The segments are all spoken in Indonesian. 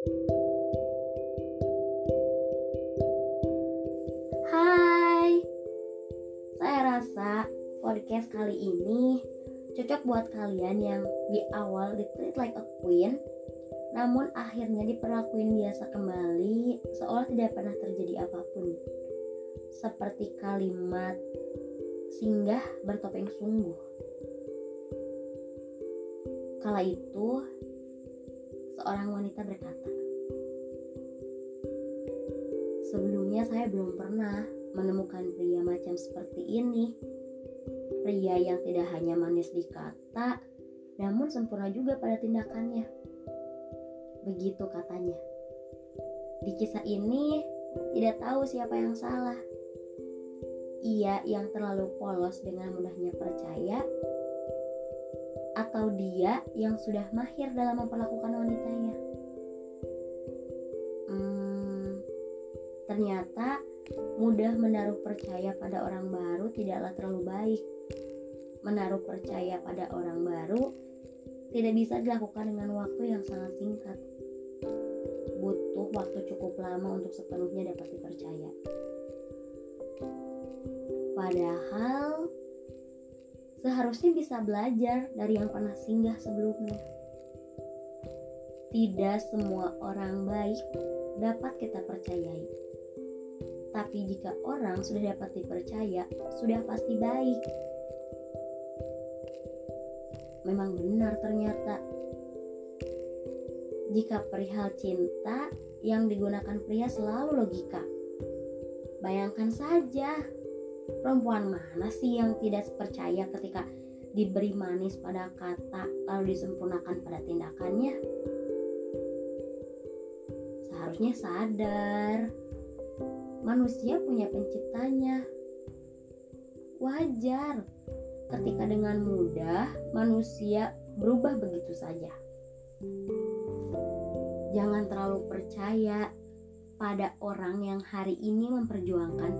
Hai, saya rasa podcast kali ini cocok buat kalian yang di awal di treat like a queen namun akhirnya diperlakuin biasa kembali seolah tidak pernah terjadi apa pun. Seperti kalimat singgah bertopeng sungguh. Kala itu seorang wanita berkata sebelumnya saya belum pernah menemukan pria macam seperti ini Pria yang tidak hanya manis di kata, namun sempurna juga pada tindakannya. Begitu katanya. Di kisah ini, tidak tahu siapa yang salah. Ia yang terlalu polos dengan mudahnya percaya, atau dia yang sudah mahir dalam memperlakukan wanitanya. Hmm, ternyata mudah menaruh percaya pada orang baru tidaklah terlalu baik menaruh percaya pada orang baru tidak bisa dilakukan dengan waktu yang sangat singkat. Butuh waktu cukup lama untuk sepenuhnya dapat dipercaya. Padahal seharusnya bisa belajar dari yang pernah singgah sebelumnya. Tidak semua orang baik dapat kita percayai. Tapi jika orang sudah dapat dipercaya, sudah pasti baik memang benar ternyata. Jika perihal cinta yang digunakan pria selalu logika. Bayangkan saja, perempuan mana sih yang tidak percaya ketika diberi manis pada kata lalu disempurnakan pada tindakannya? Seharusnya sadar, manusia punya penciptanya. Wajar ketika dengan mudah manusia berubah begitu saja. Jangan terlalu percaya pada orang yang hari ini memperjuangkan,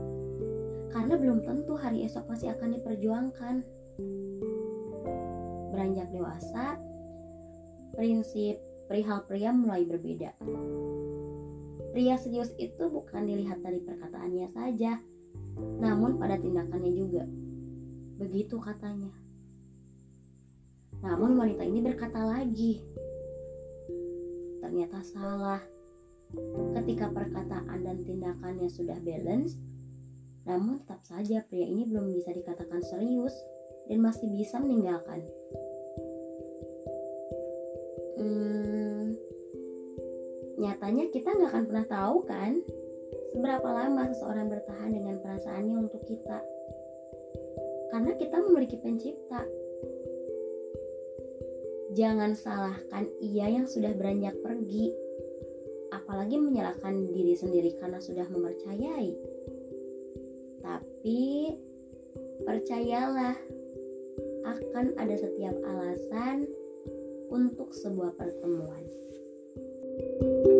karena belum tentu hari esok masih akan diperjuangkan. Beranjak dewasa, prinsip perihal pria mulai berbeda. Pria serius itu bukan dilihat dari perkataannya saja, namun pada tindakannya juga. Begitu katanya. Namun wanita ini berkata lagi. Ternyata salah. Ketika perkataan dan tindakannya sudah balance, namun tetap saja pria ini belum bisa dikatakan serius dan masih bisa meninggalkan. Hmm, nyatanya kita nggak akan pernah tahu kan seberapa lama seseorang bertahan dengan perasaannya untuk kita karena kita memiliki pencipta. Jangan salahkan ia yang sudah beranjak pergi, apalagi menyalahkan diri sendiri karena sudah mempercayai. Tapi percayalah, akan ada setiap alasan untuk sebuah pertemuan. thank you